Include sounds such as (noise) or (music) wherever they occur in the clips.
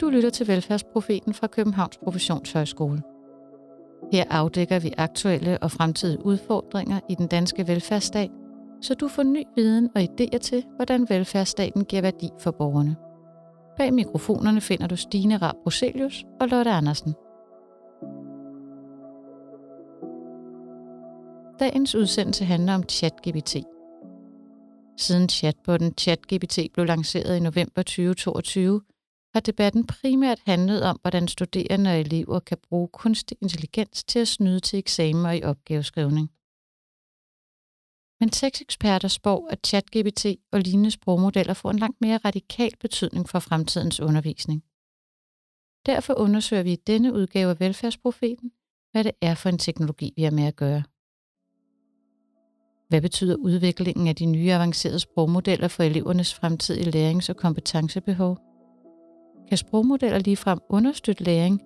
Du lytter til Velfærdsprofeten fra Københavns Professionshøjskole. Her afdækker vi aktuelle og fremtidige udfordringer i den danske velfærdsstat, så du får ny viden og idéer til, hvordan velfærdsstaten giver værdi for borgerne. Bag mikrofonerne finder du Stine Raab Broselius og Lotte Andersen. Dagens udsendelse handler om ChatGPT. Siden chatbotten ChatGPT blev lanceret i november 2022, har debatten primært handlet om, hvordan studerende og elever kan bruge kunstig intelligens til at snyde til eksamener i opgaveskrivning. Men sexeksperter spår, at ChatGPT og lignende sprogmodeller får en langt mere radikal betydning for fremtidens undervisning. Derfor undersøger vi i denne udgave af Velfærdsprofeten, hvad det er for en teknologi, vi har med at gøre. Hvad betyder udviklingen af de nye avancerede sprogmodeller for elevernes fremtidige lærings- og kompetencebehov? Kan sprogmodeller ligefrem understøtte læring,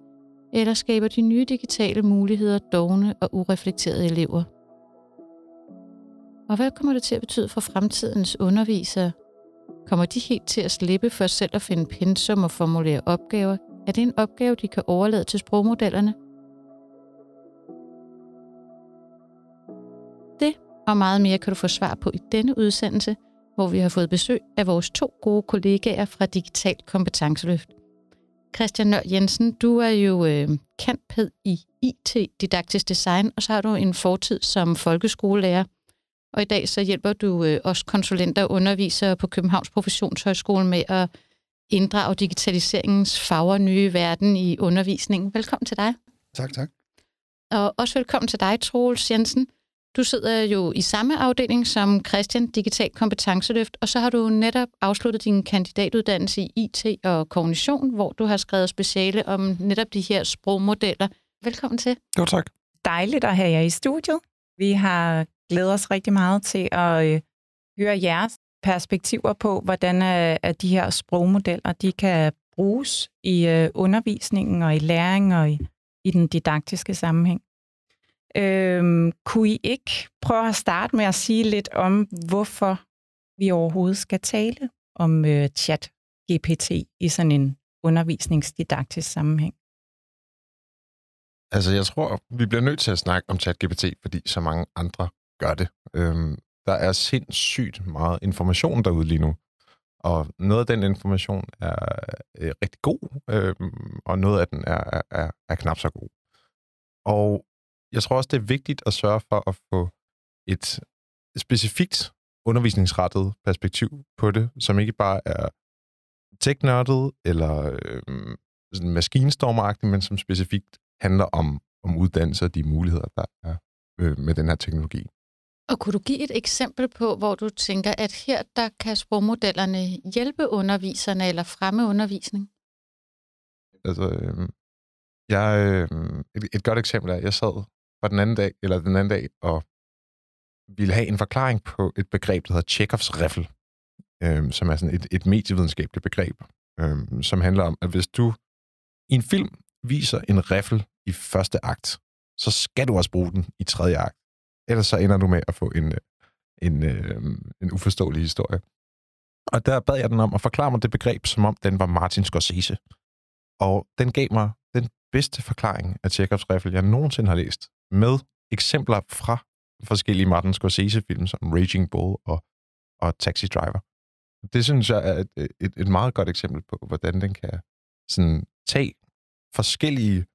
eller skaber de nye digitale muligheder dogne og ureflekterede elever? Og hvad kommer det til at betyde for fremtidens undervisere? Kommer de helt til at slippe for selv at finde pensum og formulere opgaver? Er det en opgave, de kan overlade til sprogmodellerne? Det og meget mere kan du få svar på i denne udsendelse, hvor vi har fået besøg af vores to gode kollegaer fra Digital Kompetenceløft. Christian Nør Jensen, du er jo øh, kendt i IT, didaktisk design, og så har du en fortid som folkeskolelærer. Og i dag så hjælper du øh, også konsulenter og undervisere på Københavns Professionshøjskole med at inddrage digitaliseringens farver nye verden i undervisningen. Velkommen til dig. Tak, tak. Og også velkommen til dig, Troels Jensen. Du sidder jo i samme afdeling som Christian, Digital Kompetenceløft, og så har du netop afsluttet din kandidatuddannelse i IT og kognition, hvor du har skrevet speciale om netop de her sprogmodeller. Velkommen til. Jo, tak. Dejligt at have jer i studiet. Vi har glædet os rigtig meget til at øh, høre jeres perspektiver på, hvordan øh, at de her sprogmodeller de kan bruges i øh, undervisningen og i læring og i, i den didaktiske sammenhæng. Øhm, kunne I ikke prøve at starte med at sige lidt om, hvorfor vi overhovedet skal tale om øh, chat GPT i sådan en undervisningsdidaktisk sammenhæng? Altså, jeg tror, vi bliver nødt til at snakke om ChatGPT, fordi så mange andre gør det. Øhm, der er sindssygt meget information derude lige nu. Og noget af den information er øh, rigtig god, øh, og noget af den er, er, er knap så god. Og jeg tror også, det er vigtigt at sørge for at få et specifikt undervisningsrettet perspektiv på det, som ikke bare er teknørdet eller øh, maskinstormagtigt, men som specifikt handler om, om uddannelse og de muligheder, der er øh, med den her teknologi. Og kunne du give et eksempel på, hvor du tænker, at her der kan sprogmodellerne hjælpe underviserne eller fremme undervisning? Altså, øh, jeg, øh, et, et godt eksempel er, at jeg sad var den anden dag, eller den anden dag, og ville have en forklaring på et begreb, der hedder Chekhovs riffel, øhm, som er sådan et, et medievidenskabeligt begreb, øhm, som handler om, at hvis du i en film viser en riffel i første akt, så skal du også bruge den i tredje akt. Ellers så ender du med at få en, øh, en, øh, en uforståelig historie. Og der bad jeg den om at forklare mig det begreb, som om den var Martin Scorsese. Og den gav mig den bedste forklaring af Chekhovs riffel, jeg nogensinde har læst med eksempler fra forskellige Martin Scorsese-film, som Raging Bull og, og Taxi Driver. Det synes jeg er et, et, et meget godt eksempel på, hvordan den kan sådan tage forskellige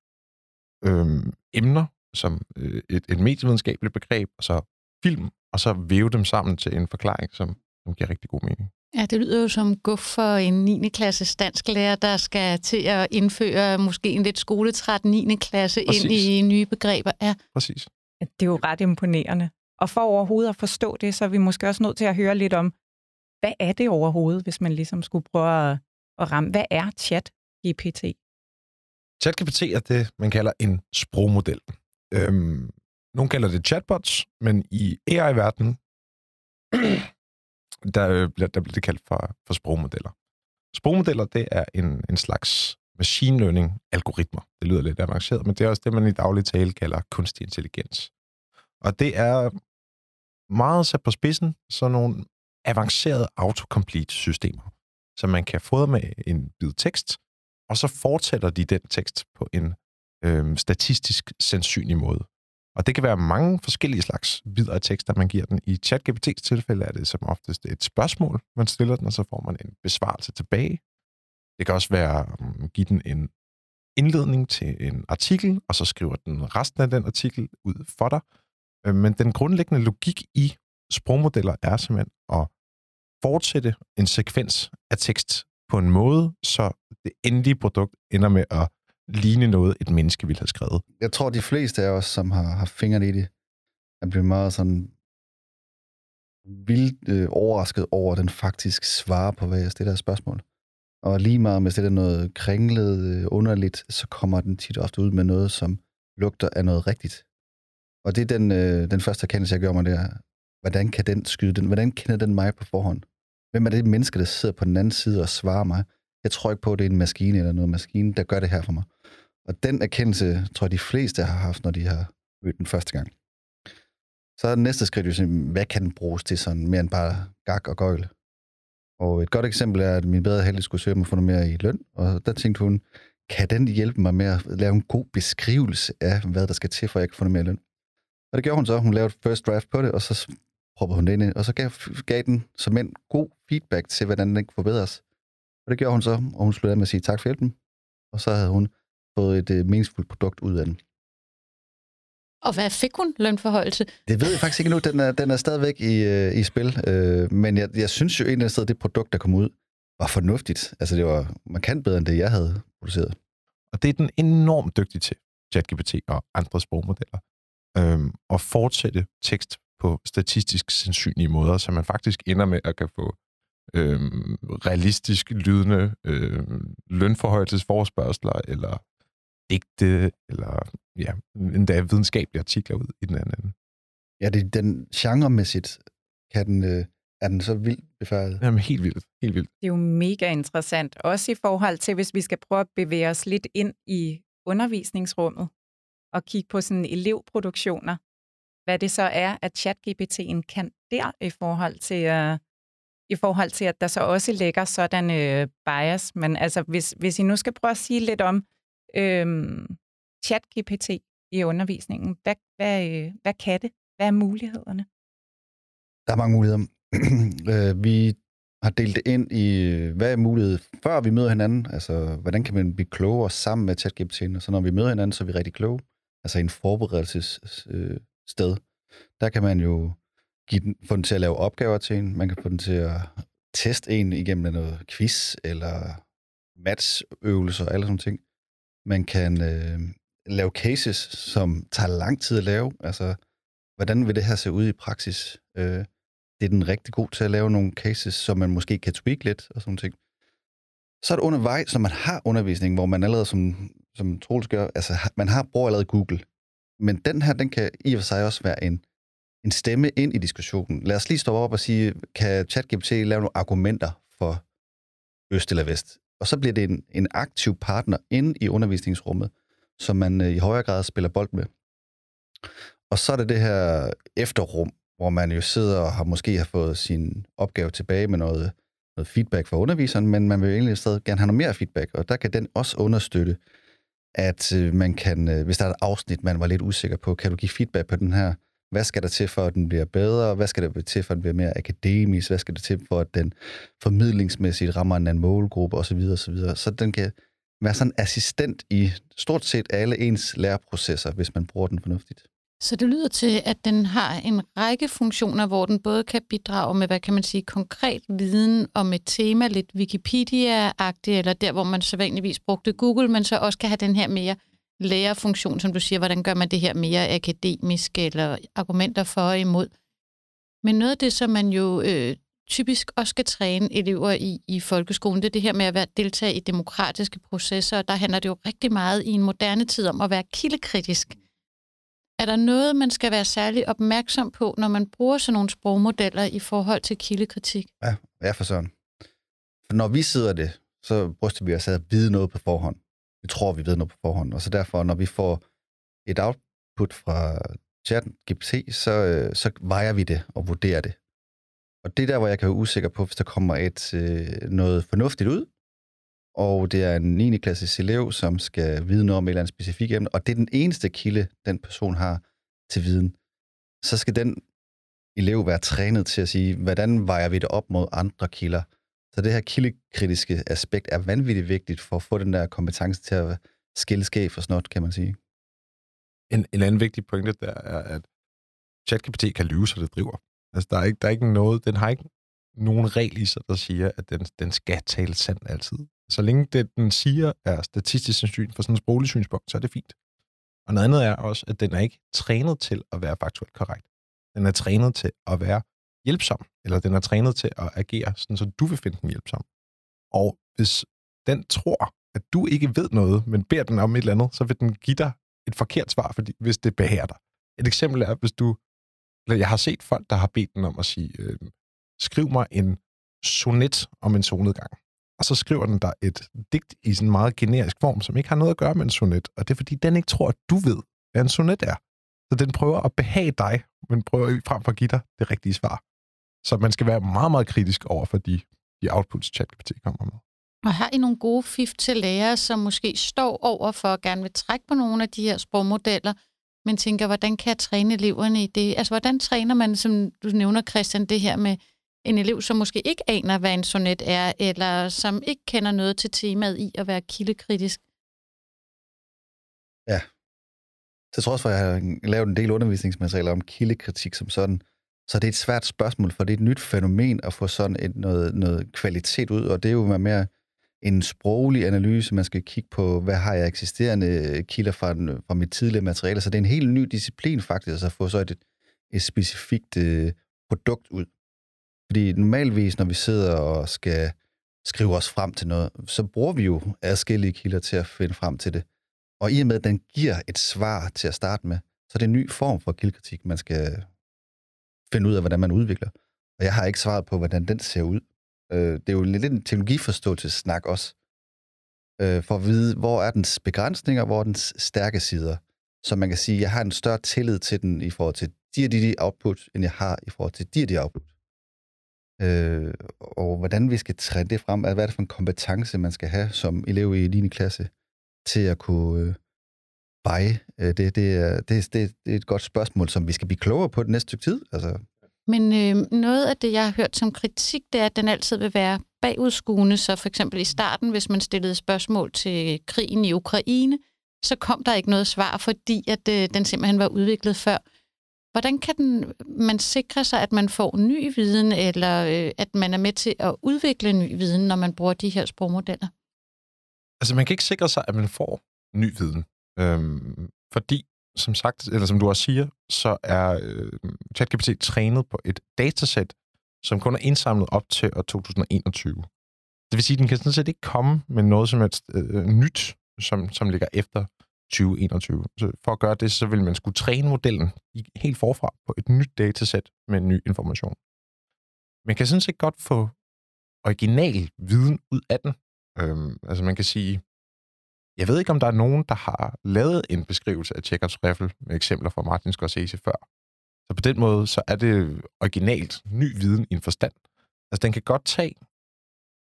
øhm, emner, som øh, et, et medievidenskabeligt begreb, og så film, og så væve dem sammen til en forklaring, som, som giver rigtig god mening. Ja, det lyder jo som guf for en 9. klasse dansklærer, der skal til at indføre måske en lidt skoletræt 9. klasse Præcis. ind i nye begreber. Ja. Præcis. Det er jo ret imponerende. Og for overhovedet at forstå det, så er vi måske også nødt til at høre lidt om, hvad er det overhovedet, hvis man ligesom skulle prøve at, at ramme? Hvad er chat-GPT? ChatGPT er det, man kalder en sprogmodel. Øhm, nogle kalder det chatbots, men i AI-verdenen, der, øh, bliver, der bliver det kaldt for, for sprogmodeller. Sprogmodeller, det er en, en slags machine learning-algoritmer. Det lyder lidt avanceret, men det er også det, man i daglig tale kalder kunstig intelligens. Og det er meget sat på spidsen, sådan nogle avancerede autocomplete-systemer, som man kan fodre med en bid tekst, og så fortæller de den tekst på en øh, statistisk sandsynlig måde. Og det kan være mange forskellige slags videre tekster, man giver den. I ChatGPT's tilfælde er det som oftest et spørgsmål, man stiller den, og så får man en besvarelse tilbage. Det kan også være at give den en indledning til en artikel, og så skriver den resten af den artikel ud for dig. Øh, men den grundlæggende logik i sprogmodeller er simpelthen at fortsætte en sekvens af tekst på en måde, så det endelige produkt ender med at ligne noget, et menneske ville have skrevet. Jeg tror, de fleste af os, som har, har fingrene i det, er blevet meget sådan vildt øh, overrasket over, at den faktisk svarer på, hvad jeg stiller af spørgsmål. Og lige meget, hvis det er noget kringlet, øh, underligt, så kommer den tit ofte ud med noget, som lugter af noget rigtigt. Og det er den, øh, den første erkendelse, jeg gør mig der. Hvordan kan den skyde den? Hvordan kender den mig på forhånd? Hvem er det menneske, der sidder på den anden side og svarer mig? Jeg tror ikke på, at det er en maskine eller noget maskine, der gør det her for mig. Og den erkendelse tror jeg, de fleste har haft, når de har mødt den første gang. Så er det næste skridt jo sådan, hvad kan den bruges til sådan mere end bare gak og gøjle? Og et godt eksempel er, at min bedre halvdel skulle søge at få noget mere i løn, og der tænkte hun, kan den hjælpe mig med at lave en god beskrivelse af, hvad der skal til, for at jeg kan få noget mere løn? Og det gjorde hun så. Hun lavede first draft på det, og så proppede hun det ind, og så gav, gav den som en god feedback til, hvordan den kunne forbedres. Og det gjorde hun så, og hun sluttede med at sige tak for hjælpen. Og så havde hun fået et uh, meningsfuldt produkt ud af den. Og hvad fik hun lønforholdelse? Det ved jeg faktisk ikke nu. Den er, den er stadigvæk i, uh, i spil. Uh, men jeg, jeg synes jo egentlig, at det produkt, der kom ud, var fornuftigt. Altså det var markant bedre, end det jeg havde produceret. Og det er den enormt dygtig til, ChatGPT og andre sprogmodeller. Øhm, at fortsætte tekst på statistisk sandsynlige måder, så man faktisk ender med at kan få øhm, realistisk lydende øhm, lønforhøjelsesforspørgseler, eller digte, eller ja, endda videnskabelige artikler ud i den anden Ja, det, den genremæssigt kan den, øh, er den så vildt befærdet. Jamen helt vildt, helt vildt. Det er jo mega interessant, også i forhold til, hvis vi skal prøve at bevæge os lidt ind i undervisningsrummet og kigge på sådan elevproduktioner, hvad det så er, at ChatGPT'en kan der i forhold til, uh, i forhold til, at der så også ligger sådan uh, bias. Men altså, hvis, hvis I nu skal prøve at sige lidt om Øhm, uh, ChatGPT i undervisningen, hvad, hvad, øh, hvad kan det? Hvad er mulighederne? Der er mange muligheder. (clears throat) Øh, vi har delt det ind i, hvad er mulighed, før vi møder hinanden, altså hvordan kan man blive klogere sammen med ChatGPT, og så når vi møder hinanden, så er vi rigtig kloge, altså en forberedelsessted. Der kan man jo give den, få den til at lave opgaver til en, man kan få den til at teste en igennem noget quiz, eller matchøvelser, og alle sådan ting. Man kan øh, lave cases, som tager lang tid at lave, altså hvordan vil det her se ud i praksis? Øh, det er den rigtig god til at lave nogle cases, som man måske kan tweak lidt og sådan ting. Så er det undervejs, når man har undervisning, hvor man allerede, som, som Troels gør, altså man har brugt allerede Google. Men den her, den kan i og for sig også være en, en stemme ind i diskussionen. Lad os lige stoppe op og sige, kan ChatGPT lave nogle argumenter for øst eller vest? Og så bliver det en, en aktiv partner inde i undervisningsrummet, som man øh, i højere grad spiller bold med. Og så er det det her efterrum, hvor man jo sidder og har måske har fået sin opgave tilbage med noget, noget feedback fra underviseren, men man vil egentlig stadig gerne have noget mere feedback, og der kan den også understøtte, at øh, man kan, øh, hvis der er et afsnit, man var lidt usikker på, kan du give feedback på den her, hvad skal der til for, at den bliver bedre? Hvad skal der til for, at den bliver mere akademisk? Hvad skal der til for, at den formidlingsmæssigt rammer en anden målgruppe osv. osv. Så den kan være sådan assistent i stort set alle ens læreprocesser, hvis man bruger den fornuftigt. Så det lyder til, at den har en række funktioner, hvor den både kan bidrage med, hvad kan man sige, konkret viden om et tema, lidt Wikipedia-agtigt, eller der, hvor man så vanligvis brugte Google, men så også kan have den her mere lærerfunktion, som du siger, hvordan gør man det her mere akademisk, eller argumenter for og imod. Men noget af det, som man jo øh, typisk også skal træne elever i i folkeskolen, det er det her med at være deltage i demokratiske processer, og der handler det jo rigtig meget i en moderne tid om at være kildekritisk. Er der noget, man skal være særlig opmærksom på, når man bruger sådan nogle sprogmodeller i forhold til kildekritik? Ja, ja for sådan. For når vi sidder det, så bryster vi os af at vide noget på forhånd. Vi tror, vi ved noget på forhånd. Og så derfor, når vi får et output fra chatten GPT, så, øh, så vejer vi det og vurderer det. Og det er der, hvor jeg kan være usikker på, hvis der kommer et, øh, noget fornuftigt ud, og det er en 9. klasses elev, som skal vide noget om et eller andet specifikt emne, og det er den eneste kilde, den person har til viden. Så skal den elev være trænet til at sige, hvordan vejer vi det op mod andre kilder? Så det her kildekritiske aspekt er vanvittigt vigtigt for at få den der kompetence til at skille skæf og snot, kan man sige. En, en anden vigtig pointe der er, at ChatGPT kan lyve, så det driver. Altså, der er ikke, der er ikke noget, den har ikke nogen regel i sig, der siger, at den, den skal tale sandt altid. Så længe det, den siger, er statistisk sandsynligt for sådan en sproglig synspunkt, så er det fint. Og noget andet er også, at den er ikke trænet til at være faktuelt korrekt. Den er trænet til at være hjælpsom, eller den er trænet til at agere, sådan så du vil finde den hjælpsom. Og hvis den tror, at du ikke ved noget, men beder den om et eller andet, så vil den give dig et forkert svar, fordi, hvis det behager dig. Et eksempel er, hvis du... Jeg har set folk, der har bedt den om at sige, øh, skriv mig en sonet om en solnedgang. Og så skriver den der et digt i sådan en meget generisk form, som ikke har noget at gøre med en sonet. Og det er, fordi den ikke tror, at du ved, hvad en sonet er. Så den prøver at behage dig, men prøver frem for at give dig det rigtige svar. Så man skal være meget, meget kritisk over for de, de outputs, ChatGPT kommer med. Og har I nogle gode fif til lærere, som måske står over for at gerne vil trække på nogle af de her sprogmodeller, men tænker, hvordan kan jeg træne eleverne i det? Altså, hvordan træner man, som du nævner, Christian, det her med en elev, som måske ikke aner, hvad en sonet er, eller som ikke kender noget til temaet i at være kildekritisk? Ja. Til trods for, at jeg har lavet en del undervisningsmaterialer om kildekritik som sådan, så det er et svært spørgsmål, for det er et nyt fænomen at få sådan et, noget, noget kvalitet ud, og det er jo mere en sproglig analyse. Man skal kigge på, hvad har jeg eksisterende kilder fra, den, fra mit tidligere materiale. Så det er en helt ny disciplin faktisk, altså at få så et, et specifikt øh, produkt ud. Fordi normalvis, når vi sidder og skal skrive os frem til noget, så bruger vi jo adskillige kilder til at finde frem til det. Og i og med, at den giver et svar til at starte med, så er det en ny form for kildekritik, man skal finde ud af, hvordan man udvikler. Og jeg har ikke svaret på, hvordan den ser ud. Øh, det er jo lidt en teknologiforståelsessnak også, øh, for at vide, hvor er dens begrænsninger, hvor er dens stærke sider. Så man kan sige, at jeg har en større tillid til den i forhold til de og de, de output, end jeg har i forhold til de og de output. Øh, og hvordan vi skal træne det frem, hvad er det for en kompetence, man skal have som elev i 9. klasse, til at kunne øh, veje, øh, det, det, er, det, det, det er et godt spørgsmål, som vi skal blive klogere på det næste stykke tid. Altså. Men øh, noget af det, jeg har hørt som kritik, det er, at den altid vil være bagudskuende. Så for eksempel i starten, hvis man stillede spørgsmål til krigen i Ukraine, så kom der ikke noget svar, fordi at øh, den simpelthen var udviklet før. Hvordan kan den, man sikre sig, at man får ny viden, eller øh, at man er med til at udvikle ny viden, når man bruger de her sprogmodeller? Altså, man kan ikke sikre sig, at man får ny viden. Øhm, fordi, som sagt, eller som du også siger, så er øh, ChatGPT trænet på et datasæt, som kun er indsamlet op til år 2021. Det vil sige, at den kan sådan set ikke komme med noget som helst øh, nyt, som, som ligger efter 2021. Så for at gøre det, så vil man skulle træne modellen helt forfra på et nyt datasæt med ny information. Man kan sådan set godt få original viden ud af den. Øhm, altså man kan sige, jeg ved ikke, om der er nogen, der har lavet en beskrivelse af Chekhovs riffel med eksempler fra Martin Scorsese før. Så på den måde, så er det originalt ny viden i en forstand. Altså, den kan godt tage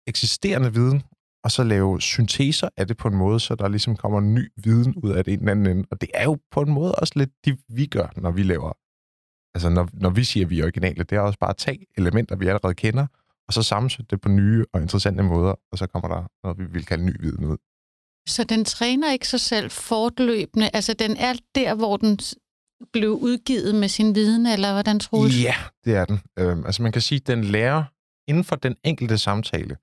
eksisterende viden, og så lave synteser af det på en måde, så der ligesom kommer ny viden ud af det en eller anden ende. Og det er jo på en måde også lidt det, vi gør, når vi laver... Altså, når, når vi siger, at vi er originale, det er også bare at tage elementer, vi allerede kender, og så sammensætte det på nye og interessante måder, og så kommer der noget, vi vil kalde ny viden ud. Så den træner ikke sig selv fortløbende? Altså, den er der, hvor den blev udgivet med sin viden, eller hvordan tror du? Ja, det er den. Øhm, altså, man kan sige, at den lærer inden for den enkelte samtale,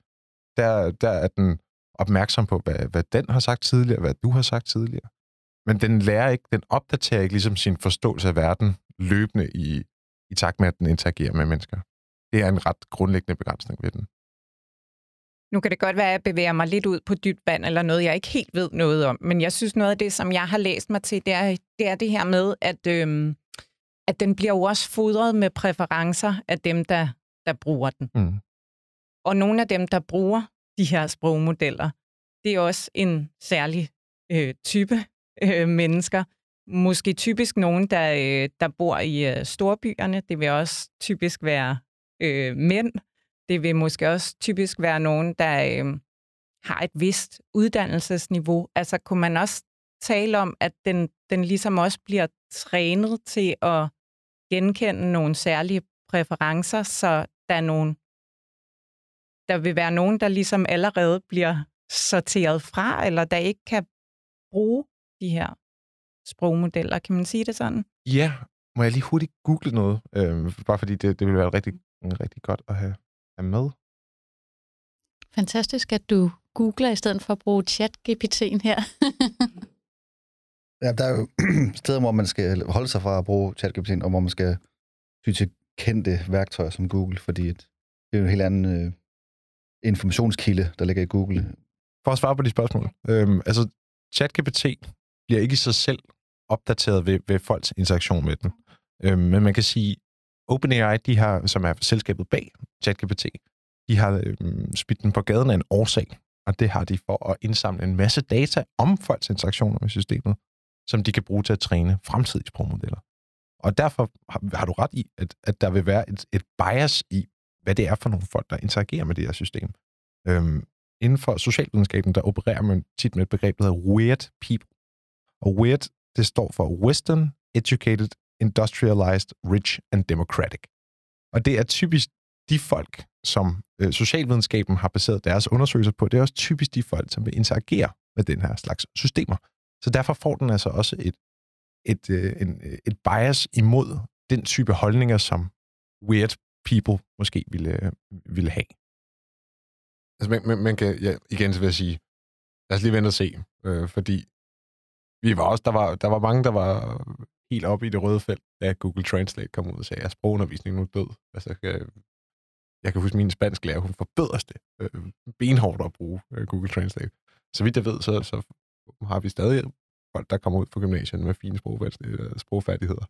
der, der er den opmærksom på, hvad, hvad den har sagt tidligere, hvad du har sagt tidligere. Men den lærer ikke, den opdaterer ikke ligesom sin forståelse af verden løbende i, i takt med, at den interagerer med mennesker. Det er en ret grundlæggende begrænsning ved den. Nu kan det godt være, at jeg bevæger mig lidt ud på dybt vand, eller noget, jeg ikke helt ved noget om. Men jeg synes, noget af det, som jeg har læst mig til, det er det, er det her med, at, øhm, at den bliver jo også fodret med præferencer af dem, der, der bruger den. Mm. Og nogle af dem, der bruger de her sprogmodeller, det er også en særlig øh, type øh, mennesker. Måske typisk nogen, der, øh, der bor i øh, storbyerne. Det vil også typisk være øh, mænd. Det vil måske også typisk være nogen, der øh, har et vist uddannelsesniveau. Altså kunne man også tale om, at den, den ligesom også bliver trænet til at genkende nogle særlige præferencer, så der er nogle, der vil være nogen, der ligesom allerede bliver sorteret fra, eller der ikke kan bruge de her sprogmodeller. Kan man sige det sådan? Ja, må jeg lige hurtigt google noget? Øh, bare fordi det, det vil være rigtig, rigtig godt at have, have med. Fantastisk, at du googler i stedet for at bruge chat-GPT'en her. (laughs) ja, der er jo (clears throat) steder, hvor man skal holde sig fra at bruge chat-GPT'en, og hvor man skal ty til kendte værktøjer som Google, fordi det er jo en helt anden øh, informationskilde, der ligger i Google. For at svare på de spørgsmål. Øhm, altså, ChatGPT bliver ikke i sig selv opdateret ved, ved folks interaktion med den. Øhm, men man kan sige, OpenAI, de har, som er selskabet bag ChatGPT, de har øhm, spidt den på gaden af en årsag, og det har de for at indsamle en masse data om folks interaktioner med systemet, som de kan bruge til at træne fremtidige sprogmodeller. Og derfor har, har du ret i, at, at der vil være et, et bias i, hvad det er for nogle folk, der interagerer med det her system. Øhm, inden for socialvidenskaben, der opererer man tit med et begreb, der hedder weird people. Og weird, det står for Western, Educated, Industrialized, Rich and Democratic. Og det er typisk de folk, som øh, socialvidenskaben har baseret deres undersøgelser på, det er også typisk de folk, som vil interagere med den her slags systemer. Så derfor får den altså også et, et, øh, en, øh, et bias imod den type holdninger, som weird people måske ville, øh, ville have. Altså, man, man, man kan, ja, igen så vil jeg sige, lad os lige vente og se, øh, fordi vi var også, der var, der var mange, der var helt op i det røde felt, da Google Translate kom ud og sagde, at sprogundervisningen nu er død. Altså, jeg, jeg kan huske, min spansk lærer, hun forbød os det øh, benhårdt at bruge øh, Google Translate. Så vidt jeg ved, så, så har vi stadig folk, der kommer ud fra gymnasiet med fine øh, sprogfærdigheder.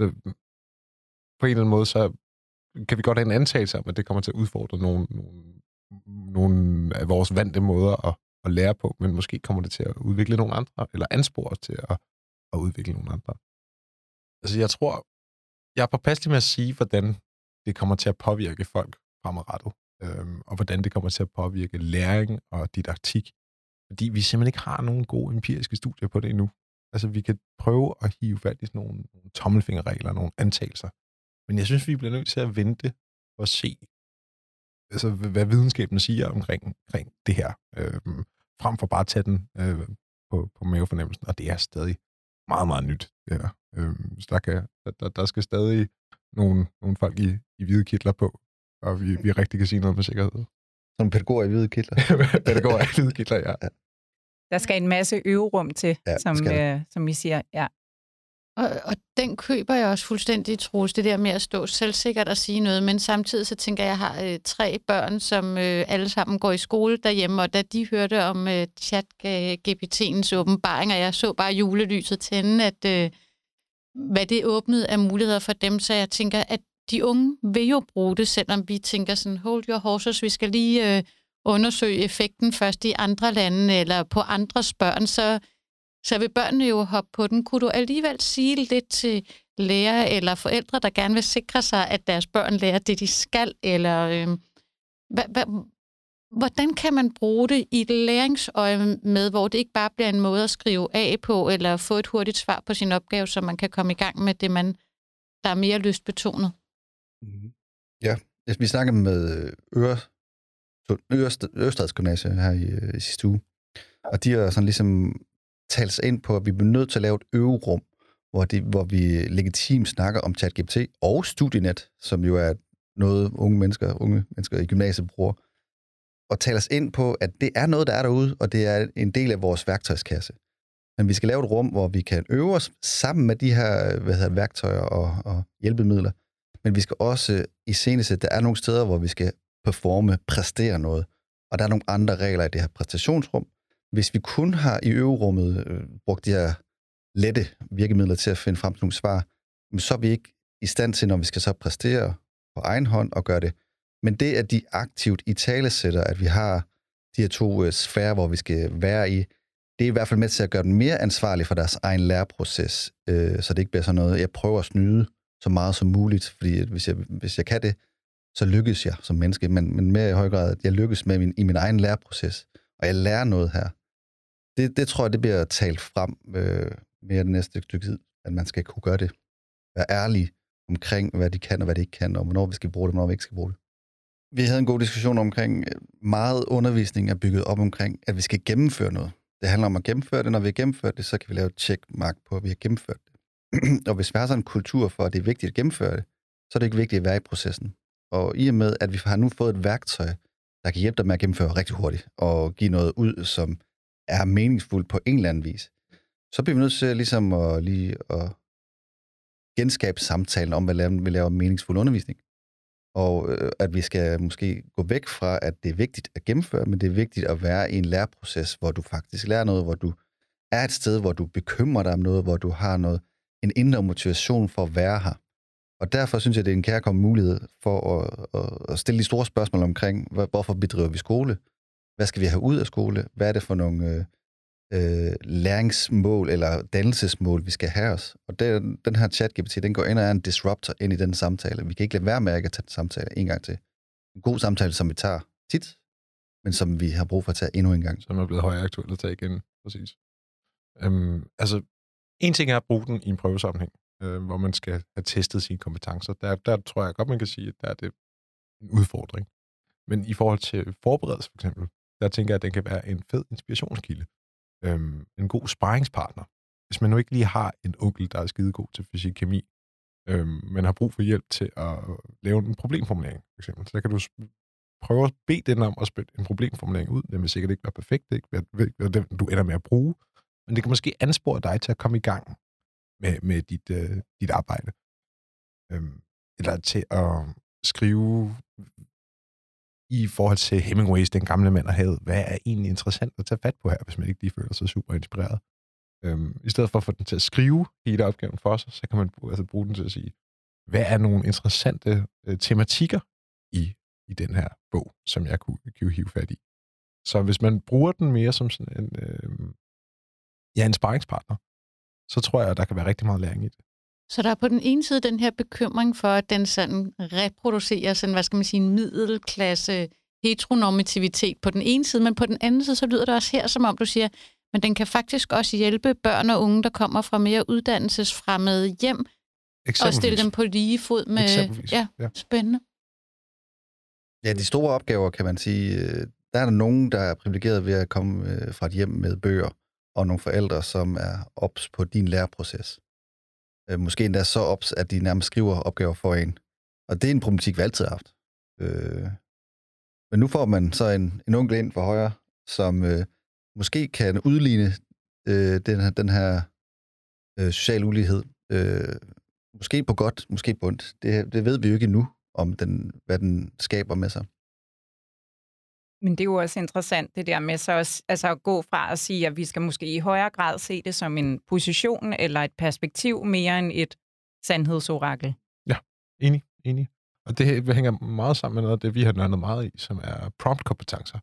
Så, mm, på en eller anden måde, så kan vi godt have en antagelse om, at det kommer til at udfordre nogle, nogle, nogle af vores vante måder at, at lære på, men måske kommer det til at udvikle nogle andre, eller anspore os til at, at udvikle nogle andre. Altså, jeg tror, jeg er påpasselig med at sige, hvordan det kommer til at påvirke folk fremadrettet, øhm, og hvordan det kommer til at påvirke læring og didaktik, fordi vi simpelthen ikke har nogen gode empiriske studier på det endnu. Altså, vi kan prøve at hive fat i sådan nogle, nogle tommelfingerregler, nogle antagelser, men jeg synes, vi bliver nødt til at vente og se, altså, hvad videnskaben siger omkring, omkring det her, øhm, frem for bare at tage den øh, på, på mavefornemmelsen, og det er stadig meget, meget nyt. Det her. Øh, så der, kan, der, der skal stadig nogle, nogle folk i, i hvide kitler på, og vi, vi rigtig kan sige noget med sikkerhed. Som pædagoger i hvide kitler. (laughs) pædagoger i hvide kitler, ja. ja. Der skal en masse øverum til, ja, som, øh, som I siger. Ja. Og, og den køber jeg også fuldstændig, Troels, det der med at stå selvsikkert og sige noget, men samtidig så tænker jeg, at jeg har øh, tre børn, som øh, alle sammen går i skole derhjemme, og da de hørte om øh, chat-GPT'ens åbenbaring, og jeg så bare julelyset tænde, at øh, hvad det åbnede af muligheder for dem, så jeg tænker, at de unge vil jo bruge det, selvom vi tænker sådan, hold your horses, vi skal lige øh, undersøge effekten først i andre lande eller på andres børn, så så vil børnene jo hoppe på den. Kunne du alligevel sige lidt til lærere eller forældre, der gerne vil sikre sig, at deres børn lærer det, de skal? Eller øh, hva, hva, hvordan kan man bruge det i et læringsøje med, hvor det ikke bare bliver en måde at skrive af på, eller få et hurtigt svar på sin opgave, så man kan komme i gang med det, man, der er mere lystbetonet? Mm-hmm. Ja, vi snakkede med Øre, Ørestads Gymnasium her i, øh, i sidste uge, og de har sådan ligesom tale sig ind på, at vi bliver nødt til at lave et øverum, hvor, det, hvor vi legitimt snakker om ChatGPT og Studienet, som jo er noget unge mennesker, unge mennesker i gymnasiet bruger, og tale os ind på, at det er noget, der er derude, og det er en del af vores værktøjskasse. Men vi skal lave et rum, hvor vi kan øve os sammen med de her hvad hedder, værktøjer og, og hjælpemidler. Men vi skal også øh, i seneste, der er nogle steder, hvor vi skal performe, præstere noget. Og der er nogle andre regler i det her præstationsrum, hvis vi kun har i øverummet øh, brugt de her lette virkemidler til at finde frem til nogle svar, så er vi ikke i stand til, når vi skal så præstere på egen hånd og gøre det. Men det, at de aktivt i tale sætter, at vi har de her to øh, sfære, hvor vi skal være i, det er i hvert fald med til at gøre dem mere ansvarlige for deres egen læreproces, øh, så det ikke bliver sådan noget, jeg prøver at snyde så meget som muligt, fordi hvis jeg, hvis jeg kan det, så lykkes jeg som menneske, men, men mere i høj grad, at jeg lykkes med min, i min egen læreproces og jeg lærer noget her. Det, det tror jeg, det bliver talt frem øh, mere det næste stykke tid, at man skal kunne gøre det. Være ærlig omkring, hvad de kan og hvad de ikke kan, og hvornår vi skal bruge det, og hvornår vi ikke skal bruge det. Vi havde en god diskussion omkring, øh, meget undervisning er bygget op omkring, at vi skal gennemføre noget. Det handler om at gennemføre det. Når vi har gennemført det, så kan vi lave et checkmark på, at vi har gennemført det. (clears throat) og hvis vi har sådan en kultur for, at det er vigtigt at gennemføre det, så er det ikke vigtigt at være i processen. Og i og med, at vi har nu fået et værktøj, der kan hjælpe dig med at gennemføre rigtig hurtigt, og give noget ud, som er meningsfuldt på en eller anden vis, så bliver vi nødt til ligesom at, lige at genskabe samtalen om, hvad vi laver meningsfuld undervisning. Og øh, at vi skal måske gå væk fra, at det er vigtigt at gennemføre, men det er vigtigt at være i en læreproces, hvor du faktisk lærer noget, hvor du er et sted, hvor du bekymrer dig om noget, hvor du har noget, en indre motivation for at være her. Og derfor synes jeg, det er en kærkommen mulighed for at, at, stille de store spørgsmål omkring, hvorfor bedriver vi skole? Hvad skal vi have ud af skole? Hvad er det for nogle øh, øh læringsmål eller dannelsesmål, vi skal have os. Og den, den her chat-GPT, den går ind og er en disruptor ind i den samtale. Vi kan ikke lade være med at tage den samtale en gang til. En god samtale, som vi tager tit, men som vi har brug for at tage endnu en gang. Som er blevet højere aktuelt at tage igen, præcis. Øhm, altså, en ting er at bruge den i en prøvesammenhæng, øh, hvor man skal have testet sine kompetencer. Der, der tror jeg godt, man kan sige, at der er det en udfordring. Men i forhold til forberedelse for eksempel, der tænker jeg, at den kan være en fed inspirationskilde øhm, en god sparringspartner. Hvis man nu ikke lige har en onkel, der er skide god til fysik og kemi, øhm, men har brug for hjælp til at lave en problemformulering, for eksempel, så kan du prøve at bede den om at spille en problemformulering ud. Den vil sikkert ikke være perfekt, det ikke være den, du ender med at bruge, men det kan måske anspore dig til at komme i gang med, med dit, øh, dit arbejde. Øhm, eller til at skrive i forhold til Hemingways, den gamle mand og havet, hvad er egentlig interessant at tage fat på her, hvis man ikke lige føler sig super inspireret. Øhm, I stedet for at få den til at skrive hele opgaven for sig, så kan man altså bruge den til at sige, hvad er nogle interessante øh, tematikker i, i den her bog, som jeg kunne, kunne hive fat i. Så hvis man bruger den mere som sådan en, øh, ja, en sparringspartner, så tror jeg, at der kan være rigtig meget læring i det. Så der er på den ene side den her bekymring for, at den sådan reproducerer sådan, hvad skal man sige, en middelklasse heteronormativitet på den ene side, men på den anden side, så lyder det også her, som om du siger, men den kan faktisk også hjælpe børn og unge, der kommer fra mere uddannelsesfremmede hjem, og stille dem på lige fod med... Ja, ja, spændende. Ja, de store opgaver, kan man sige, øh, der er der nogen, der er privilegeret ved at komme øh, fra et hjem med bøger, og nogle forældre, som er ops på din læreproces. Øh, måske endda så ops, at de nærmest skriver opgaver for en. Og det er en problematik, vi altid har haft. Øh, men nu får man så en, en onkel ind for højre, som øh, måske kan udligne øh, den her, den her øh, social ulighed. Øh, måske på godt, måske på ondt. Det, det ved vi jo ikke endnu, om den, hvad den skaber med sig. Men det er jo også interessant, det der med så også, altså at gå fra at sige, at vi skal måske i højere grad se det som en position eller et perspektiv mere end et sandhedsorakel. Ja, enig, enig. Og det hænger meget sammen med noget af det, vi har nørdet meget i, som er prompt-kompetencer.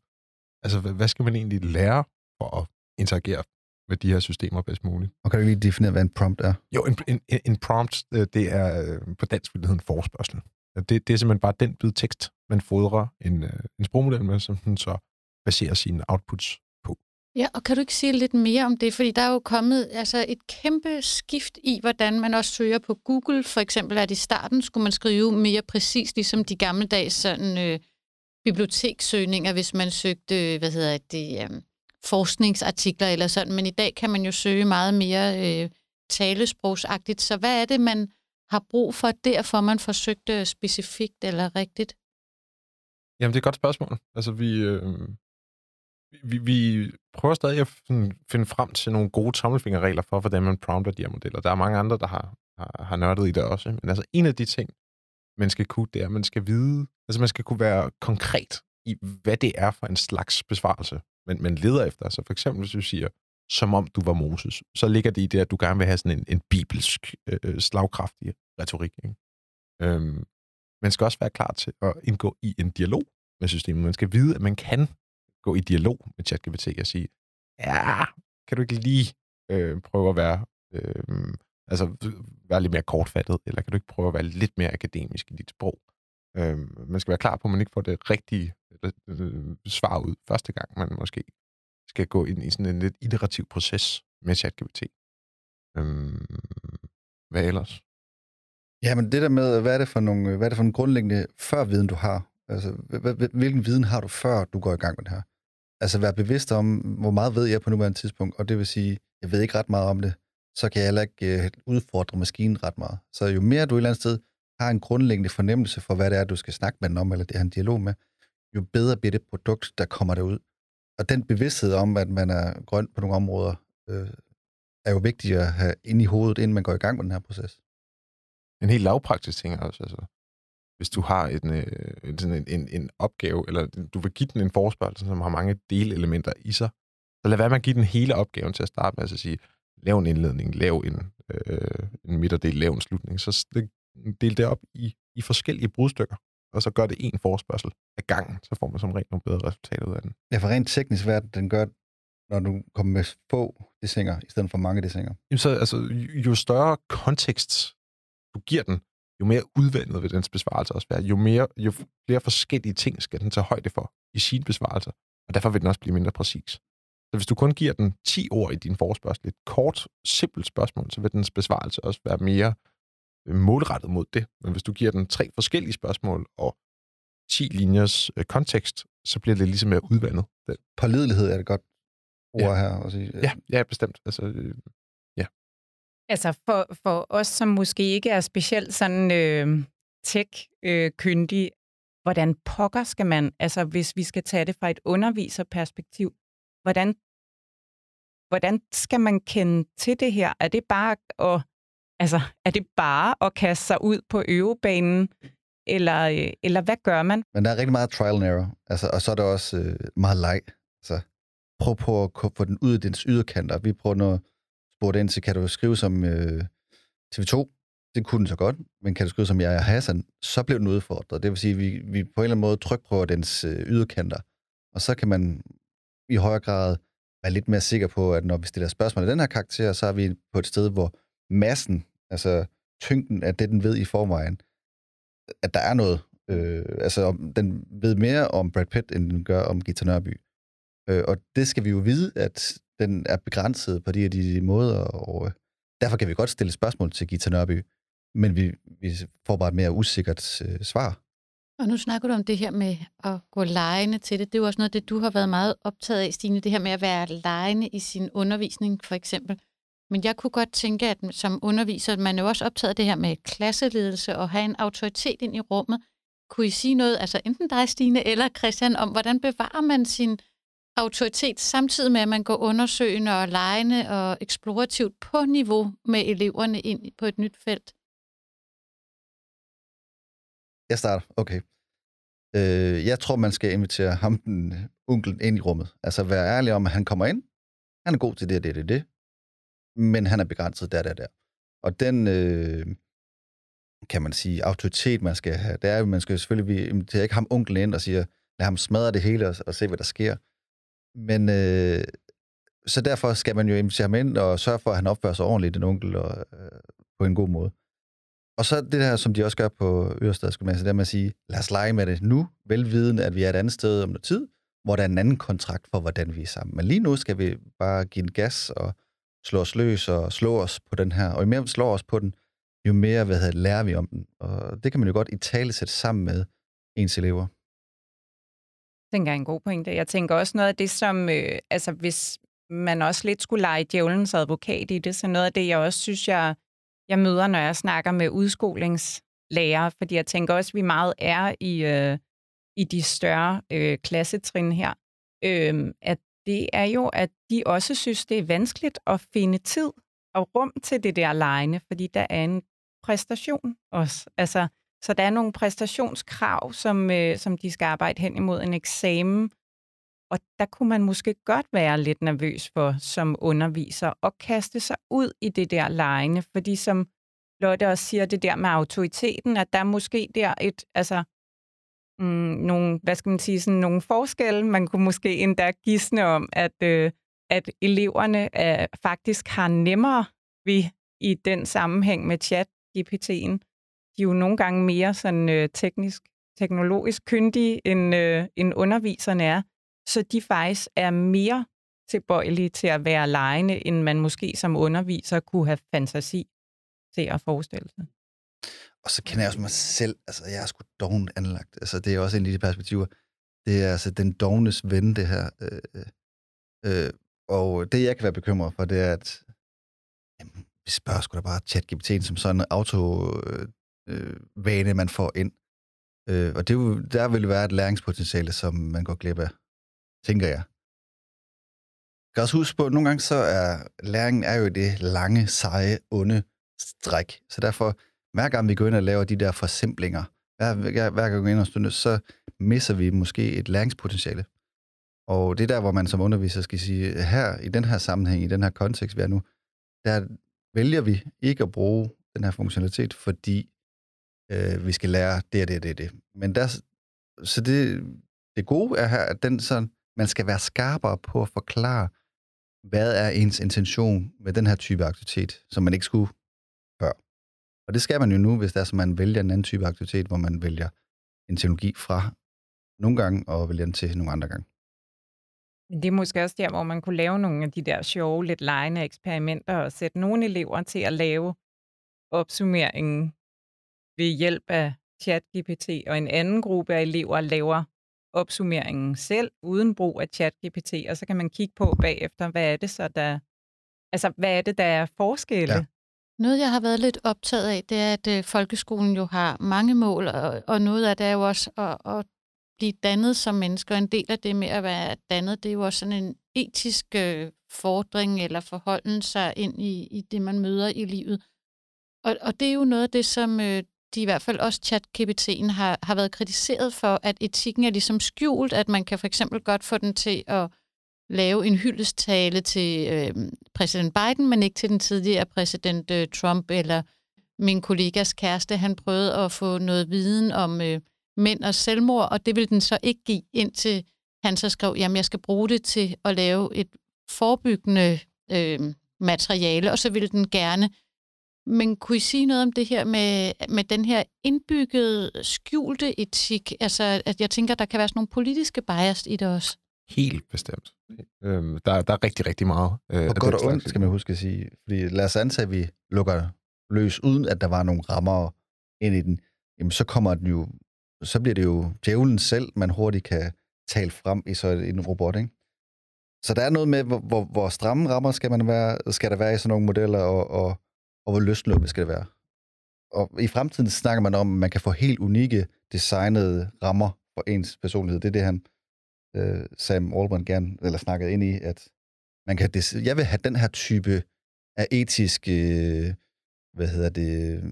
Altså, hvad skal man egentlig lære for at interagere med de her systemer bedst muligt? Og kan du lige definere, hvad en prompt er? Jo, en, en, en prompt, øh, det er øh, på dansk vil det hedde en forspørgsel. Det, det er simpelthen bare den bid tekst, man fodrer en, øh, en sprogmodel med, som den så baserer sine outputs på. Ja, og kan du ikke sige lidt mere om det? Fordi der er jo kommet altså, et kæmpe skift i, hvordan man også søger på Google. For eksempel at i starten skulle man skrive mere præcis, ligesom de gamle dages sådan, øh, bibliotekssøgninger, hvis man søgte, hvad hedder det, øh, forskningsartikler eller sådan. Men i dag kan man jo søge meget mere øh, talesprogsagtigt. Så hvad er det, man har brug for, derfor man forsøgte specifikt eller rigtigt? Jamen, det er et godt spørgsmål. Altså, vi, øh, vi, vi prøver stadig at finde frem til nogle gode tommelfingerregler for, hvordan man prompter de her modeller. Der er mange andre, der har, har, har nørdet i det også. Men altså, en af de ting, man skal kunne, det er, at man skal vide, altså man skal kunne være konkret i, hvad det er for en slags besvarelse, man, man leder efter. Så for eksempel, hvis du siger, som om du var Moses, så ligger det i det, at du gerne vil have sådan en, en bibelsk, øh, øh, slagkraftig retorik. Ikke? Øhm, man skal også være klar til at indgå i en dialog med systemet. Man skal vide, at man kan gå i dialog med ChatGPT og sige, ja, kan du ikke lige øh, prøve at være, øh, altså, være lidt mere kortfattet, eller kan du ikke prøve at være lidt mere akademisk i dit sprog? Øh, man skal være klar på, at man ikke får det rigtige øh, øh svar ud første gang, man måske skal gå ind i sådan en lidt iterativ proces med ChatGPT. Øhm, hvad ellers? Jamen det der med, hvad er det for nogle, hvad er det for en grundlæggende førviden, du har? Altså, hvilken viden har du, før du går i gang med det her? Altså, være bevidst om, hvor meget ved jeg på nuværende tidspunkt, og det vil sige, jeg ved ikke ret meget om det, så kan jeg heller ikke øh, udfordre maskinen ret meget. Så jo mere du et eller andet sted har en grundlæggende fornemmelse for, hvad det er, du skal snakke med den om, eller det er en dialog med, jo bedre bliver det produkt, der kommer derud. Og den bevidsthed om, at man er grøn på nogle områder, øh, er jo vigtigt at have ind i hovedet, inden man går i gang med den her proces. En helt lavpraktisk ting også. Altså. Hvis du har en, øh, en, sådan en, en, en opgave, eller du vil give den en forespørgsel, som har mange delelementer i sig, så lad være med at give den hele opgaven til at starte med, altså at sige, lav en indledning, lav en, øh, en midterdel, lav en slutning. Så del det op i, i forskellige brudstykker, og så gør det en forespørgsel af gangen, så får man som rent nogle bedre resultater ud af den. Ja, for rent teknisk hvad den gør, når du kommer med få desinger, i stedet for mange desinger. Jamen så, altså, jo større kontekst du giver den, jo mere udvandet vil dens besvarelse også være. Jo, mere, jo flere forskellige ting skal den tage højde for i sin besvarelse, og derfor vil den også blive mindre præcis. Så hvis du kun giver den 10 ord i din forespørgsel, et kort, simpelt spørgsmål, så vil dens besvarelse også være mere målrettet mod det. Men hvis du giver den tre forskellige spørgsmål og 10 linjers øh, kontekst, så bliver det ligesom mere udvandet. Pålidelighed er det godt ord ja. her at sige. Ja, ja bestemt. Altså, øh, Altså for, for os, som måske ikke er specielt sådan øh, tech-kyndige, øh, hvordan pokker skal man, altså hvis vi skal tage det fra et underviserperspektiv, hvordan, hvordan skal man kende til det her? Er det bare at, altså, er det bare at kaste sig ud på øvebanen, eller, øh, eller hvad gør man? Men der er rigtig meget trial and error, altså, og så er der også øh, meget leg. Altså, prøv på at få den ud af dens yderkanter. Vi prøver noget spurgte ind til, kan du skrive som øh, TV2? Det kunne den så godt, men kan du skrive som jeg er Hassan? Så blev den udfordret. Det vil sige, at vi, vi på en eller anden måde trykprøver dens øh, yderkanter. Og så kan man i højere grad være lidt mere sikker på, at når vi stiller spørgsmål af den her karakter, så er vi på et sted, hvor massen, altså tyngden af det, den ved i forvejen, at der er noget. Øh, altså, den ved mere om Brad Pitt, end den gør om Gita Nørby. Øh, og det skal vi jo vide, at den er begrænset på de her de måder, og øh, derfor kan vi godt stille spørgsmål til Gita Nørby, men vi, vi får bare et mere usikkert øh, svar. Og nu snakker du om det her med at gå lejende til det. Det er jo også noget det, du har været meget optaget af, Stine, det her med at være lejende i sin undervisning, for eksempel. Men jeg kunne godt tænke, at som underviser, man er jo også optaget af det her med klasseledelse og have en autoritet ind i rummet. Kunne I sige noget, altså enten dig, Stine, eller Christian, om hvordan bevarer man sin autoritet, samtidig med, at man går undersøgende og lejende og eksplorativt på niveau med eleverne ind på et nyt felt? Jeg starter. Okay. Øh, jeg tror, man skal invitere ham, den onkelen, ind i rummet. Altså være ærlig om, at han kommer ind. Han er god til det, det, det, det. Men han er begrænset der, der, der. Og den, øh, kan man sige, autoritet, man skal have, det er jo, man skal selvfølgelig invitere ikke ham onkelen ind og siger, lad ham smadre det hele og, og se, hvad der sker. Men øh, så derfor skal man jo invitere ham ind og sørge for, at han opfører sig ordentligt, den onkel, og, øh, på en god måde. Og så det der, som de også gør på Ørestadsgymnasiet, det er med at sige, lad os lege med det nu, velvidende, at vi er et andet sted om noget tid, hvor der er en anden kontrakt for, hvordan vi er sammen. Men lige nu skal vi bare give en gas og slå os løs og slå os på den her. Og jo mere vi slår os på den, jo mere hvad hedder, lærer vi om den. Og det kan man jo godt i tale sætte sammen med ens elever tænker jeg er en god pointe. Jeg tænker også noget af det, som, øh, altså hvis man også lidt skulle lege djævelens advokat i det, så noget af det, jeg også synes, jeg, jeg møder, når jeg snakker med udskolingslærere, fordi jeg tænker også, at vi meget er i, øh, i de større øh, klassetrin her, øh, at det er jo, at de også synes, det er vanskeligt at finde tid og rum til det der lejende, fordi der er en præstation også. Altså, så der er nogle præstationskrav, som, øh, som de skal arbejde hen imod en eksamen. Og der kunne man måske godt være lidt nervøs for som underviser at kaste sig ud i det der lejende, fordi som Lotte også siger, det der med autoriteten, at der er måske der et, altså, mm, nogle, hvad skal man sige, sådan nogle forskelle. Man kunne måske endda gisne om, at, øh, at eleverne øh, faktisk har nemmere ved i den sammenhæng med chat GPT'en de er jo nogle gange mere sådan øh, teknisk, teknologisk kyndige, end, øh, end underviserne er. Så de faktisk er mere tilbøjelige til at være lejende, end man måske som underviser kunne have fantasi til at forestille sig. Og så kender jeg også mig selv. Altså, jeg er sgu doven anlagt. Altså, det er også en af de perspektiver. Det er altså den dognes ven, det her. Øh, øh, og det, jeg kan være bekymret for, det er, at jamen, vi spørger sgu da bare ChatGPT'en som sådan en autovane, øh, man får ind. Øh, og det, der vil være et læringspotentiale, som man går glip af, tænker jeg. Jeg kan også huske på, at nogle gange så er læringen er jo det lange, seje, onde stræk. Så derfor, hver gang vi går ind og laver de der forsimplinger, hver, hver, hver gang vi går ind og stunder, så misser vi måske et læringspotentiale. Og det er der, hvor man som underviser skal sige, her i den her sammenhæng, i den her kontekst, vi er nu, der vælger vi ikke at bruge den her funktionalitet, fordi øh, vi skal lære det og det og det, det. Men der, så det, det gode er her, at den sådan, man skal være skarpere på at forklare, hvad er ens intention med den her type aktivitet, som man ikke skulle før. Og det skal man jo nu, hvis det er, så man vælger en anden type aktivitet, hvor man vælger en teknologi fra nogle gange og vælger den til nogle andre gange. Det er måske også der, hvor man kunne lave nogle af de der sjove, lidt lejende eksperimenter og sætte nogle elever til at lave opsummeringen ved hjælp af ChatGPT, og en anden gruppe af elever laver opsummeringen selv, uden brug af ChatGPT, og så kan man kigge på bagefter, hvad er det så, der, altså, hvad er det, der er forskelle? Ja. Noget, jeg har været lidt optaget af, det er, at øh, folkeskolen jo har mange mål, og, og noget af det er jo også at, at blive dannet som mennesker. En del af det med at være dannet, det er jo også sådan en etisk øh, fordring eller forholden sig ind i, i det, man møder i livet. Og, og det er jo noget af det, som øh, de i hvert fald også chat-GPT'en har, har været kritiseret for, at etikken er ligesom skjult, at man kan for eksempel godt få den til at lave en hyldestale til øh, præsident Biden, men ikke til den tidligere præsident øh, Trump, eller min kollegas kæreste, han prøvede at få noget viden om øh, mænd og selvmord, og det ville den så ikke give, indtil han så skrev, jamen jeg skal bruge det til at lave et forebyggende øh, materiale, og så ville den gerne men kunne I sige noget om det her med, med den her indbyggede, skjulte etik? Altså, at jeg tænker, der kan være sådan nogle politiske bias i det også. Helt bestemt. Øhm, der, der er rigtig, rigtig meget. Øh, og godt og ondt, skal man huske at sige. Fordi lad os antage, at vi lukker løs, uden at der var nogle rammer ind i den. Jamen, så kommer den jo, så bliver det jo djævlen selv, man hurtigt kan tale frem i så en robot, ikke? Så der er noget med, hvor, hvor, hvor stramme rammer skal, man være, skal der være i sådan nogle modeller, og, og og hvor løsluppet skal det være. Og i fremtiden snakker man om, at man kan få helt unikke designede rammer for ens personlighed. Det er det, han øh, Sam Altman gerne eller snakket ind i, at man kan des- jeg vil have den her type af etisk, øh, hvad hedder det,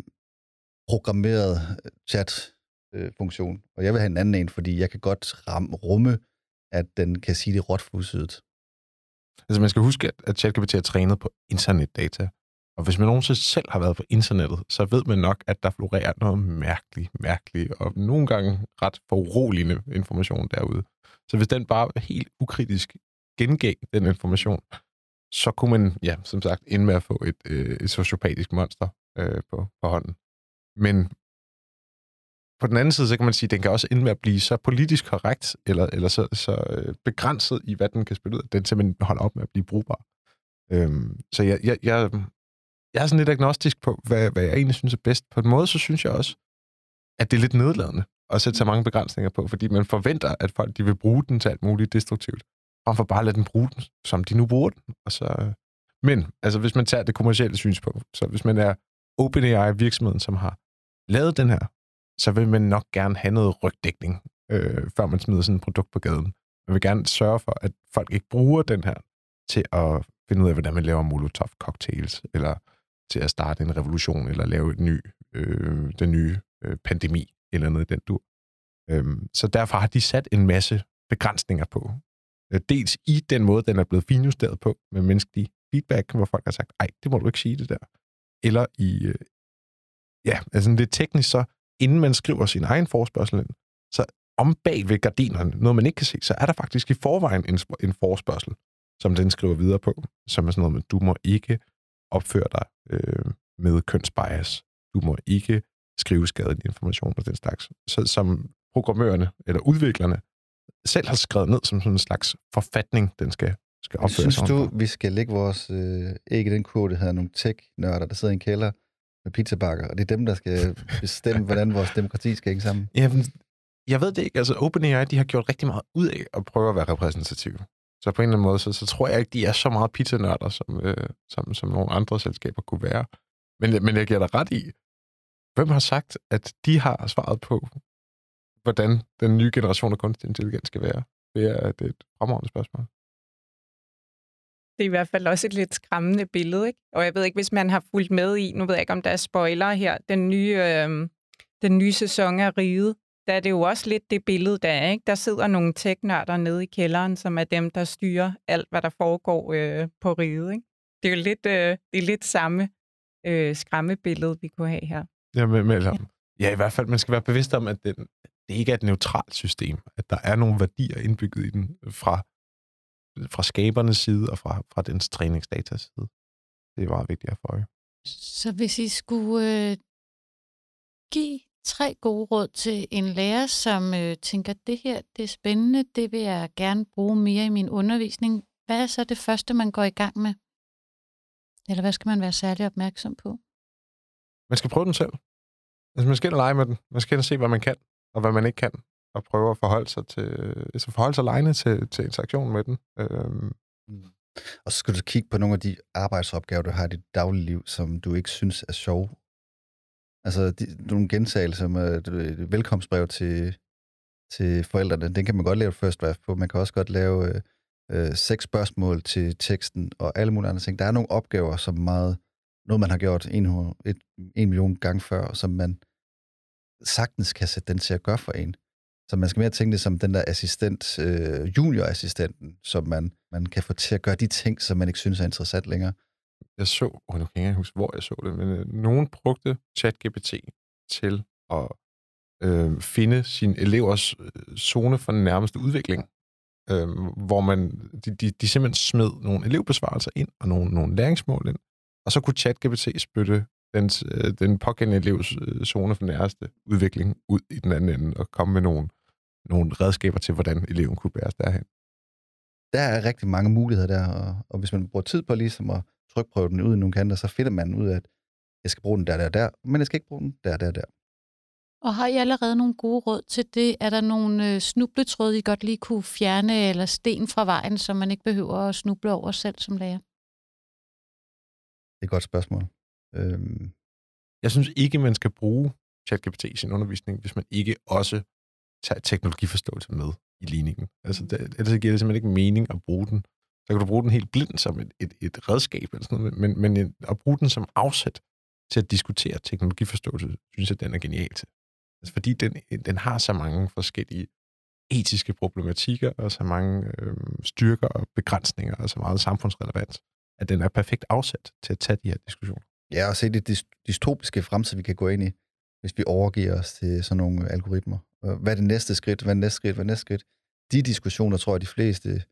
programmeret øh, chat øh, funktion. Og jeg vil have en anden en, fordi jeg kan godt ramme, rumme, at den kan sige det råt Altså man skal huske, at ChatGPT er trænet på internetdata. Og hvis man nogensinde selv har været på internettet, så ved man nok, at der florerer noget mærkeligt, mærkeligt og nogle gange ret foruroligende information derude. Så hvis den bare helt ukritisk gengav den information, så kunne man, ja, som sagt, ende med at få et, øh, et sociopatisk monster øh, på, på hånden. Men på den anden side, så kan man sige, at den kan også ende med at blive så politisk korrekt, eller, eller så, så øh, begrænset i, hvad den kan spille ud, at den simpelthen holder op med at blive brugbar. Øhm, så jeg, jeg, jeg, jeg er sådan lidt agnostisk på, hvad, hvad jeg egentlig synes er bedst. På en måde, så synes jeg også, at det er lidt nedladende at sætte så mange begrænsninger på, fordi man forventer, at folk de vil bruge den til alt muligt destruktivt, frem for bare at lade den bruge den, som de nu bruger den. Og så... Øh, men altså, hvis man tager det kommercielle synspunkt, så hvis man er OpenAI-virksomheden, som har lavet den her, så vil man nok gerne have noget rygdækning, øh, før man smider sådan et produkt på gaden. Man vil gerne sørge for, at folk ikke bruger den her til at finde ud af, hvordan man laver Molotov-cocktails, eller til at starte en revolution eller lave et ny, øh, den nye øh, pandemi eller noget i den dur. Øhm, så derfor har de sat en masse begrænsninger på. Øh, dels i den måde, den er blevet finjusteret på med menneskelig feedback, hvor folk har sagt, ej, det må du ikke sige det der. Eller i, øh, ja, altså lidt teknisk så, inden man skriver sin egen forspørgsel ind, så om bag ved gardinerne, noget man ikke kan se, så er der faktisk i forvejen en, en forspørgsel, som den skriver videre på, som er sådan noget med, du må ikke opføre dig øh, med kønsbias. Du må ikke skrive skadelig information og den slags. Så som programmørerne eller udviklerne selv har skrevet ned som sådan en slags forfatning, den skal skal opføre Synes sig du, vi skal lægge vores øh, æg i den kurve, der hedder nogle tech-nørder, der sidder i en kælder med pizzabakker, og det er dem, der skal bestemme, hvordan vores demokrati skal hænge sammen? (laughs) Jamen, jeg ved det ikke. Altså, OpenAI, de har gjort rigtig meget ud af at prøve at være repræsentative. Så på en eller anden måde, så, så tror jeg ikke, de er så meget pizzanørder, som, øh, som, som nogle andre selskaber kunne være. Men, men jeg giver dig ret i, hvem har sagt, at de har svaret på, hvordan den nye generation af kunstig intelligens skal være? Det er, det er et fremragende spørgsmål. Det er i hvert fald også et lidt skræmmende billede, ikke? Og jeg ved ikke, hvis man har fulgt med i, nu ved jeg ikke, om der er spoiler her, den nye, øh, den nye sæson af Riget, der er det jo også lidt det billede, der er, ikke? Der sidder nogle teknørder nede i kælderen, som er dem, der styrer alt, hvad der foregår øh, på Riget, ikke? Det er jo lidt, øh, det er lidt samme øh, skræmmebillede, vi kunne have her. Ja, men, men, ja. ja, i hvert fald, man skal være bevidst om, at den, det ikke er et neutralt system. At der er nogle værdier indbygget i den fra, fra skabernes side og fra, fra dens træningsdatas side. Det er meget vigtigt at få øje. Så hvis I skulle øh, give tre gode råd til en lærer, som øh, tænker, det her det er spændende, det vil jeg gerne bruge mere i min undervisning, hvad er så det første, man går i gang med? Eller hvad skal man være særlig opmærksom på? Man skal prøve den selv. Altså, man skal ind og lege med den. Man skal ind og se, hvad man kan, og hvad man ikke kan. Og prøve at forholde sig til, altså forholde sig lejende til, til interaktion med den. Øhm, mm. Og så skal du kigge på nogle af de arbejdsopgaver, du har i dit daglige liv, som du ikke synes er sjove. Altså, de, nogle gentagelser med et velkomstbrev til, til forældrene, den kan man godt lave et first draft på. Man kan også godt lave øh, øh, seks spørgsmål til teksten og alle mulige andre ting. Der er nogle opgaver, som meget, noget man har gjort en, et, en million gange før, og som man sagtens kan sætte den til at gøre for en. Så man skal mere tænke det som den der assistent, øh, juniorassistenten, som man, man kan få til at gøre de ting, som man ikke synes er interessant længere. jeg så, og nu kan jeg ikke huske, hvor jeg så det, men øh, nogen brugte ChatGPT til at øh, finde sin elevers øh, zone for den nærmeste udvikling, øh, hvor man, de, de, de simpelthen smed nogle elevbesvarelser ind og nogle, nogle læringsmål ind, og så kunne ChatGPT spytte den, øh, den pågældende elevs øh, zone for nærmeste udvikling ud i den anden ende og komme med nogle, nogle redskaber til, hvordan eleven kunne bæres derhen. Der er rigtig mange muligheder der, og, og hvis man bruger tid på ligesom at trykprøve den ud i nogle kanter, så finder man ud af, at jeg skal bruge den der, der, der, men jeg skal ikke bruge den der, der, der. Og har I allerede nogle gode råd til det? Er der nogle øh, snubletråde, I godt lige kunne fjerne, eller sten fra vejen, som man ikke behøver at snuble over selv som lærer? Det er et godt spørgsmål. Øhm, Jeg synes ikke, man skal bruge ChatGPT i sin undervisning, hvis man ikke også tager teknologiforståelse med i ligningen. Altså, det, ellers giver det simpelthen ikke mening at bruge den. Så kan du bruge den helt blindt som et, et, et redskab, eller sådan noget, men, men at bruge den som afsæt til at diskutere teknologiforståelse, synes jeg, den er genial til. Altså, fordi den, den har så mange forskellige etiske problematikker, og så mange øh, styrker og begrænsninger, og så meget samfundsrelevans, at den er perfekt afsæt til at tage de her diskussioner. ja, og se det dys- dystopiske fremtid, vi kan gå ind i, hvis vi overgiver os til sådan nogle algoritmer. Hvad er det næste skridt? Hvad er det næste skridt? Hvad er det næste skridt? De diskussioner, tror jeg, de fleste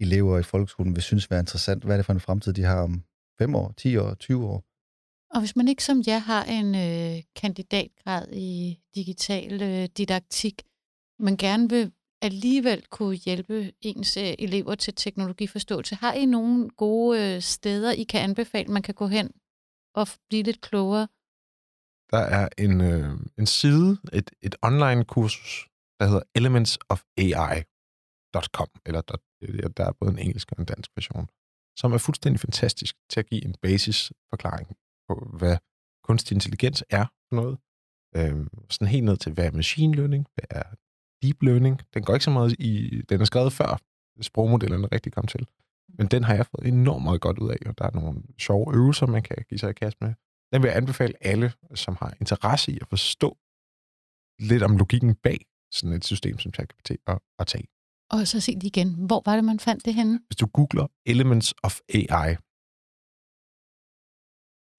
elever i folkeskolen vil synes være interessant. Hvad er det for en fremtid, de har om 5 år, 10 år, 20 år? Og hvis man ikke som jeg har en øh, kandidatgrad i digital øh, didaktik, men gerne vil alligevel kunne hjælpe ens øh, elever til teknologiforståelse, har I nogle gode øh, steder, I kan anbefale, man kan gå hen og blive lidt klogere? Der er en, øh, en side, et, et online kursus, der hedder elementsofai.com, eller der, der er både en engelsk og en dansk version, som er fuldstændig fantastisk til at give en basisforklaring på, hvad kunstig intelligens er for noget. Øh, sådan helt ned til, hvad er machine learning, hvad er deep learning. Den går ikke så meget i... Den er skrevet før sprogmodellerne rigtig kom til. Men den har jeg fået enormt meget godt ud af, og der er nogle sjove øvelser, man kan give sig i kast med. Den vil jeg anbefale alle, som har interesse i at forstå lidt om logikken bag sådan et system som ChatGPT at, at tage. Og så se det igen. Hvor var det, man fandt det henne? Hvis du googler Elements of AI,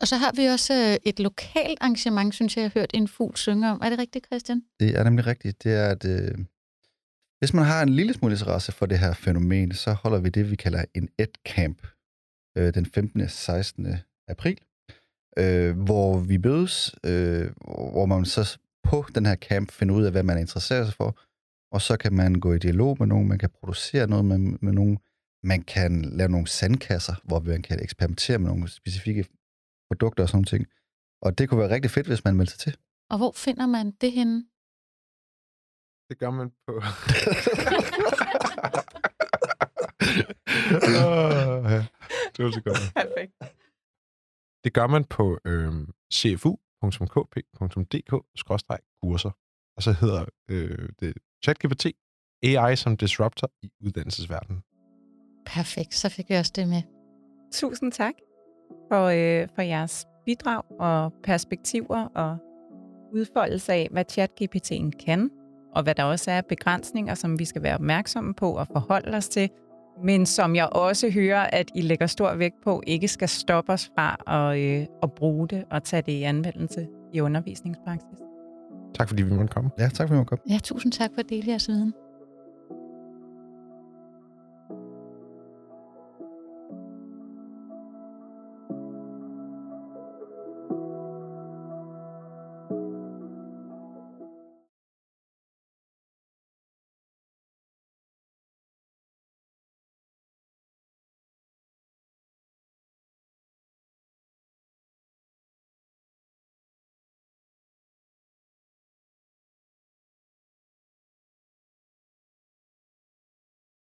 og så har vi også øh, et lokalt arrangement, synes jeg, jeg har hørt en fugl synge om. Er det rigtigt, Christian? Det er nemlig rigtigt. Det er, at øh, hvis man har en lille smule interesse for det her fænomen, så holder vi det, vi kalder en EdCamp øh, den 15. og 16. april, øh, hvor vi mødes, øh, hvor man så på den her camp finder ud af, hvad man interesserer sig for, og så kan man gå i dialog med nogen, man kan producere noget med, med nogen, Man kan lave nogle sandkasser, hvor man kan eksperimentere med nogle specifikke produkter og sådan ting. Og det kunne være rigtig fedt, hvis man meldte sig til. Og hvor finder man det henne? Det gør man på... (laughs) oh, ja. Det var så godt. Perfekt. Det gør man på øh, cfu.kp.dk-kurser. Og så hedder øh, det ChatGPT AI som disruptor i uddannelsesverdenen. Perfekt, så fik jeg også det med. Tusind tak for, øh, for jeres bidrag og perspektiver og udfoldelse af, hvad ChatGPT'en kan, og hvad der også er begrænsninger, som vi skal være opmærksomme på og forholde os til, men som jeg også hører, at I lægger stor vægt på, ikke skal stoppe os fra at, øh, at bruge det og tage det i anvendelse i undervisningspraksis. Tak fordi vi måtte komme. Ja, tak fordi du kom. Ja, tusind tak for at dele jeres viden.